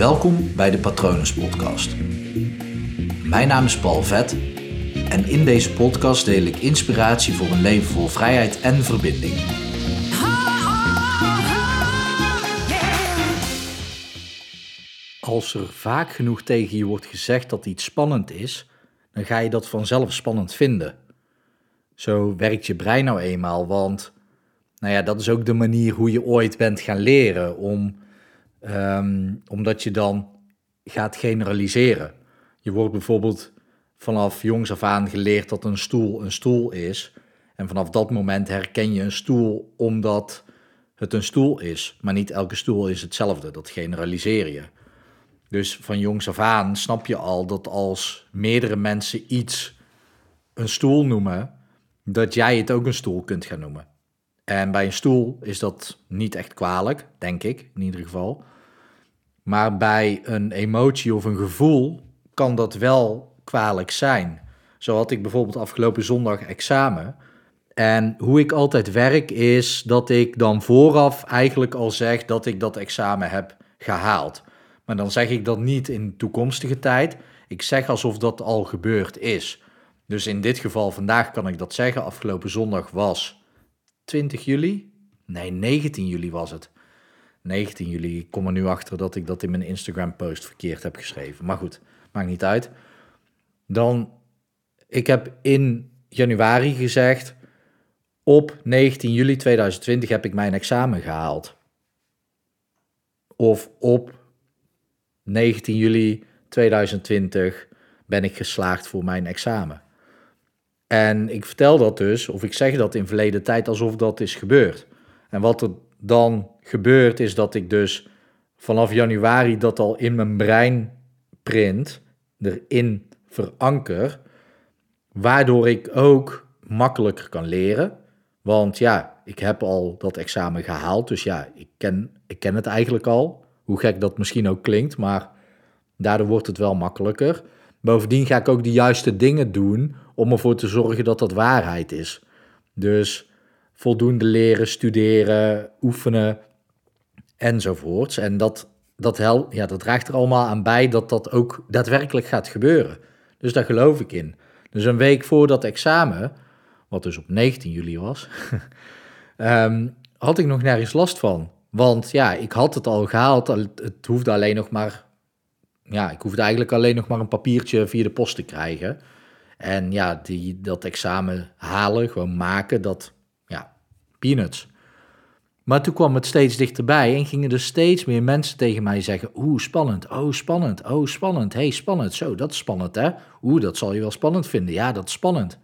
Welkom bij de Patronus Podcast. Mijn naam is Paul Vet en in deze podcast deel ik inspiratie voor een leven vol vrijheid en verbinding. Als er vaak genoeg tegen je wordt gezegd dat iets spannend is, dan ga je dat vanzelf spannend vinden. Zo werkt je brein nou eenmaal, want nou ja, dat is ook de manier hoe je ooit bent gaan leren, om, ehm, omdat je dan gaat generaliseren. Je wordt bijvoorbeeld vanaf jongs af aan geleerd dat een stoel een stoel is. En vanaf dat moment herken je een stoel omdat het een stoel is. Maar niet elke stoel is hetzelfde, dat generaliseer je. Dus van jongs af aan snap je al dat als meerdere mensen iets een stoel noemen, dat jij het ook een stoel kunt gaan noemen. En bij een stoel is dat niet echt kwalijk, denk ik in ieder geval. Maar bij een emotie of een gevoel kan dat wel kwalijk zijn. Zo had ik bijvoorbeeld afgelopen zondag examen. En hoe ik altijd werk is dat ik dan vooraf eigenlijk al zeg dat ik dat examen heb gehaald. Maar dan zeg ik dat niet in toekomstige tijd. Ik zeg alsof dat al gebeurd is. Dus in dit geval, vandaag kan ik dat zeggen. Afgelopen zondag was 20 juli. Nee, 19 juli was het. 19 juli. Ik kom er nu achter dat ik dat in mijn Instagram-post verkeerd heb geschreven. Maar goed, maakt niet uit. Dan, ik heb in januari gezegd, op 19 juli 2020 heb ik mijn examen gehaald. Of op 19 juli 2020 ben ik geslaagd voor mijn examen. En ik vertel dat dus, of ik zeg dat in verleden tijd alsof dat is gebeurd. En wat er dan gebeurt is dat ik dus vanaf januari dat al in mijn brein print, erin veranker, waardoor ik ook makkelijker kan leren. Want ja, ik heb al dat examen gehaald, dus ja, ik ken, ik ken het eigenlijk al. Hoe gek dat misschien ook klinkt, maar daardoor wordt het wel makkelijker. Bovendien ga ik ook de juiste dingen doen om ervoor te zorgen dat dat waarheid is. Dus voldoende leren, studeren, oefenen enzovoorts. En dat, dat, hel, ja, dat draagt er allemaal aan bij dat dat ook daadwerkelijk gaat gebeuren. Dus daar geloof ik in. Dus een week voor dat examen, wat dus op 19 juli was, ehm, had ik nog nergens last van. Want ja, ik had het al gehaald. Het hoefde alleen nog maar. Ja, ik hoefde eigenlijk alleen nog maar een papiertje via de post te krijgen. En ja, die, dat examen halen, gewoon maken, dat, ja, peanuts. Maar toen kwam het steeds dichterbij en gingen er steeds meer mensen tegen mij zeggen: Oeh, spannend, oh, spannend, oh, spannend, hey, spannend. Zo, dat is spannend, hè? Oeh, dat zal je wel spannend vinden. Ja, dat is spannend.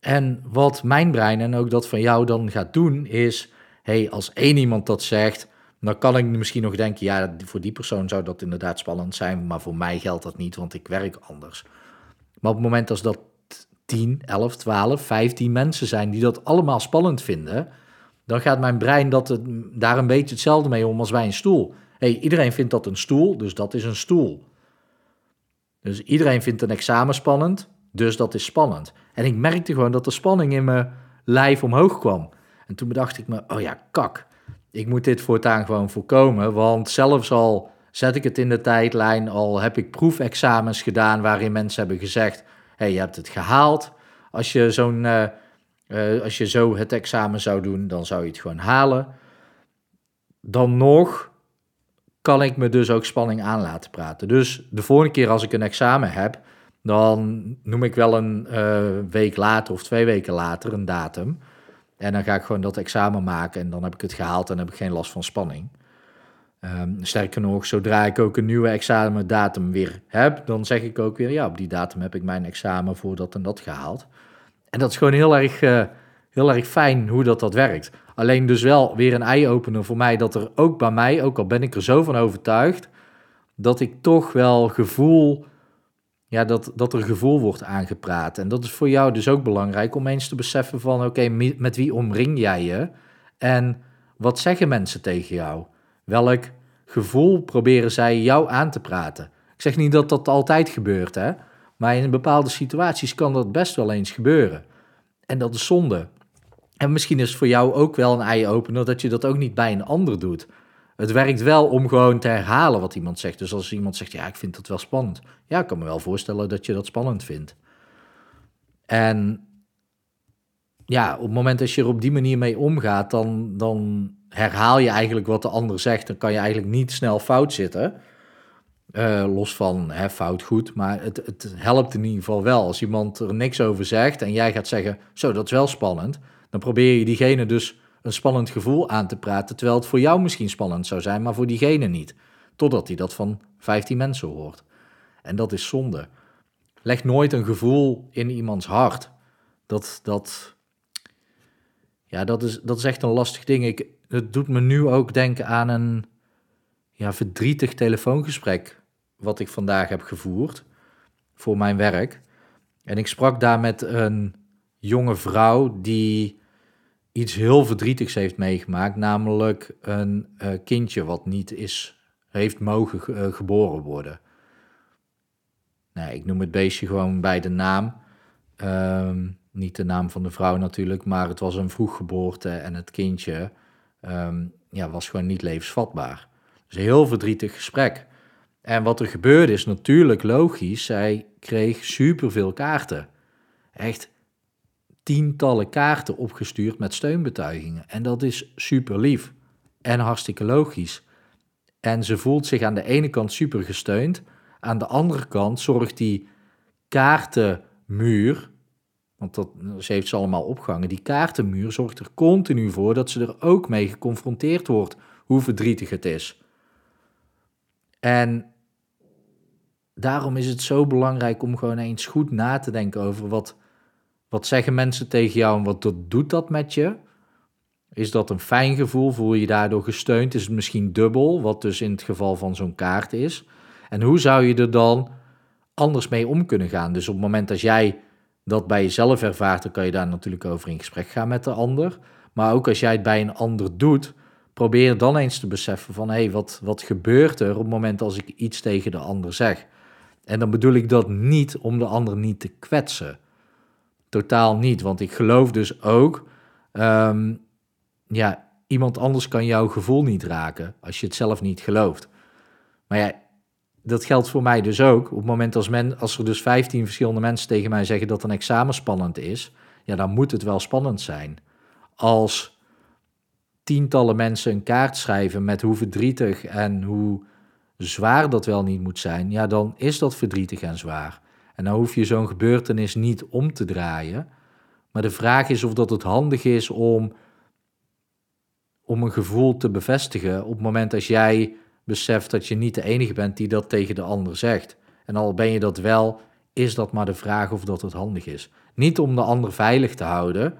En wat mijn brein en ook dat van jou dan gaat doen, is: hey, als één iemand dat zegt, dan kan ik misschien nog denken: ja, voor die persoon zou dat inderdaad spannend zijn, maar voor mij geldt dat niet, want ik werk anders. Maar op het moment als dat 10, 11, 12, 15 mensen zijn die dat allemaal spannend vinden, dan gaat mijn brein dat het, daar een beetje hetzelfde mee om als bij een stoel. Hey, iedereen vindt dat een stoel, dus dat is een stoel. Dus iedereen vindt een examen spannend, dus dat is spannend. En ik merkte gewoon dat de spanning in mijn lijf omhoog kwam. En toen bedacht ik me, oh ja, kak. Ik moet dit voortaan gewoon voorkomen, want zelfs al zet ik het in de tijdlijn, al heb ik proefexamens gedaan waarin mensen hebben gezegd, hey, je hebt het gehaald. Als je, uh, uh, als je zo het examen zou doen, dan zou je het gewoon halen. Dan nog kan ik me dus ook spanning aan laten praten. Dus de volgende keer als ik een examen heb, dan noem ik wel een uh, week later of twee weken later een datum. En dan ga ik gewoon dat examen maken en dan heb ik het gehaald en heb ik geen last van spanning. Um, sterker nog, zodra ik ook een nieuwe examendatum weer heb, dan zeg ik ook weer, ja, op die datum heb ik mijn examen voor dat en dat gehaald. En dat is gewoon heel erg, uh, heel erg fijn hoe dat, dat werkt. Alleen dus wel weer een eye-opener voor mij, dat er ook bij mij, ook al ben ik er zo van overtuigd, dat ik toch wel gevoel, ja, dat, dat er gevoel wordt aangepraat. En dat is voor jou dus ook belangrijk om eens te beseffen van, oké, met wie omring jij je? En wat zeggen mensen tegen jou? Welk gevoel proberen zij jou aan te praten? Ik zeg niet dat dat altijd gebeurt, hè? maar in bepaalde situaties kan dat best wel eens gebeuren. En dat is zonde. En misschien is het voor jou ook wel een eye-opener dat je dat ook niet bij een ander doet. Het werkt wel om gewoon te herhalen wat iemand zegt. Dus als iemand zegt, ja, ik vind dat wel spannend. Ja, ik kan me wel voorstellen dat je dat spannend vindt. En ja, op het moment dat je er op die manier mee omgaat, dan, dan herhaal je eigenlijk wat de ander zegt. Dan kan je eigenlijk niet snel fout zitten. Uh, los van hè, fout goed, maar het, het helpt in ieder geval wel. Als iemand er niks over zegt en jij gaat zeggen, zo, dat is wel spannend, dan probeer je diegene dus een spannend gevoel aan te praten, terwijl het voor jou misschien spannend zou zijn, maar voor diegene niet. Totdat hij dat van 15 mensen hoort. En dat is zonde. Leg nooit een gevoel in iemands hart. Dat, dat, ja, dat, is, dat is echt een lastig ding. Ik, het doet me nu ook denken aan een ja, verdrietig telefoongesprek wat ik vandaag heb gevoerd voor mijn werk. En ik sprak daar met een jonge vrouw die iets heel verdrietigs heeft meegemaakt, namelijk een uh, kindje wat niet is, heeft mogen uh, geboren worden. Nee, ik noem het beestje gewoon bij de naam. Ehm, niet de naam van de vrouw natuurlijk, maar het was een vroeggeboorte en het kindje um, ja, was gewoon niet levensvatbaar. Dus een heel verdrietig gesprek. En wat er gebeurde is natuurlijk logisch, zij kreeg superveel kaarten. Echt tientallen kaarten opgestuurd met steunbetuigingen. En dat is super lief en hartstikke logisch. En ze voelt zich aan de ene kant super gesteund, aan de andere kant zorgt die kaartenmuur, want dat, ze heeft ze allemaal opgehangen, die kaartenmuur zorgt er continu voor dat ze er ook mee geconfronteerd wordt hoe verdrietig het is. En daarom is het zo belangrijk om gewoon eens goed na te denken over wat, wat zeggen mensen tegen jou en wat doet dat met je. Is dat een fijn gevoel? Voel je je daardoor gesteund? Is het misschien dubbel, wat dus in het geval van zo'n kaart is? En hoe zou je er dan anders mee om kunnen gaan? Dus op het moment dat jij dat bij jezelf ervaart, dan kan je daar natuurlijk over in gesprek gaan met de ander. Maar ook als jij het bij een ander doet, probeer dan eens te beseffen van hé, hey, wat, wat gebeurt er op het moment als ik iets tegen de ander zeg? En dan bedoel ik dat niet om de ander niet te kwetsen. Totaal niet, want ik geloof dus ook, um, ja, iemand anders kan jouw gevoel niet raken als je het zelf niet gelooft. Maar ja, dat geldt voor mij dus ook. Op het moment als, men, als er dus 15 verschillende mensen tegen mij zeggen dat een examen spannend is, ja, dan moet het wel spannend zijn. Als tientallen mensen een kaart schrijven met hoe verdrietig en hoe zwaar dat wel niet moet zijn, ja, dan is dat verdrietig en zwaar. En dan hoef je zo'n gebeurtenis niet om te draaien. Maar de vraag is of dat het handig is om, om een gevoel te bevestigen op het moment als jij beseft dat je niet de enige bent die dat tegen de ander zegt. En al ben je dat wel, is dat maar de vraag of dat het handig is. Niet om de ander veilig te houden,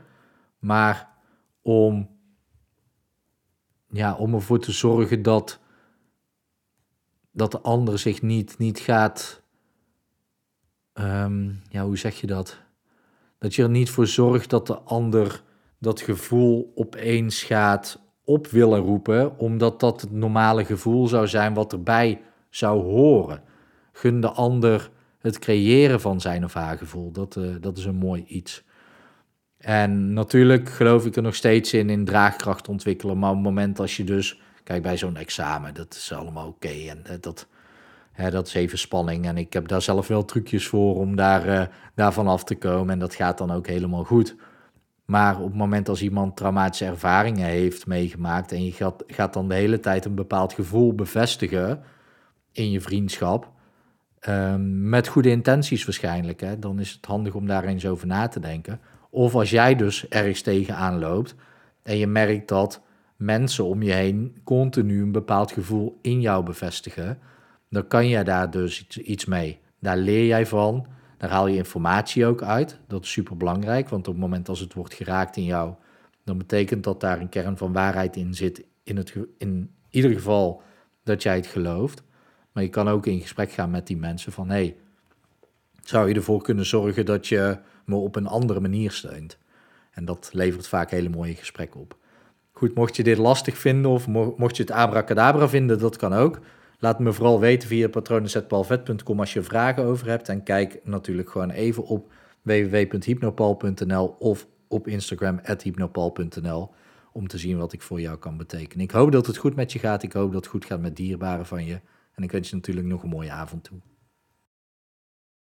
maar om, ja, om ervoor te zorgen dat, dat de ander zich niet, niet gaat. Um, ja, hoe zeg je dat? Dat je er niet voor zorgt dat de ander dat gevoel opeens gaat op willen roepen, omdat dat het normale gevoel zou zijn wat erbij zou horen. Gun de ander het creëren van zijn of haar gevoel. Dat, uh, dat is een mooi iets. En natuurlijk geloof ik er nog steeds in, in draagkracht ontwikkelen. Maar op het moment als je dus, kijk bij zo'n examen, dat is allemaal oké. en uh, dat, hè, dat is even spanning. En ik heb daar zelf wel trucjes voor om daar, uh, daarvan af te komen. En dat gaat dan ook helemaal goed. Maar op het moment als iemand traumatische ervaringen heeft meegemaakt en je gaat, gaat dan de hele tijd een bepaald gevoel bevestigen in je vriendschap, um, met goede intenties waarschijnlijk, hè, dan is het handig om daar eens over na te denken. Of als jij dus ergens tegenaan loopt en je merkt dat mensen om je heen continu een bepaald gevoel in jou bevestigen, dan kan jij daar dus iets mee. Daar leer jij van. Daar haal je informatie ook uit. Dat is super belangrijk, want op het moment als het wordt geraakt in jou, dan betekent dat daar een kern van waarheid in zit. In, het, in ieder geval dat jij het gelooft. Maar je kan ook in gesprek gaan met die mensen van hey, zou je ervoor kunnen zorgen dat je me op een andere manier steunt? En dat levert vaak hele mooie gesprekken op. Goed, mocht je dit lastig vinden of mocht je het abracadabra vinden, dat kan ook. Laat me vooral weten via patronesetpalvet.com als je vragen over hebt. En kijk natuurlijk gewoon even op www.hypnopal.nl of op Instagram hypnopal.nl om te zien wat ik voor jou kan betekenen. Ik hoop dat het goed met je gaat. Ik hoop dat het goed gaat met dierbaren van je. En ik wens je natuurlijk nog een mooie avond toe.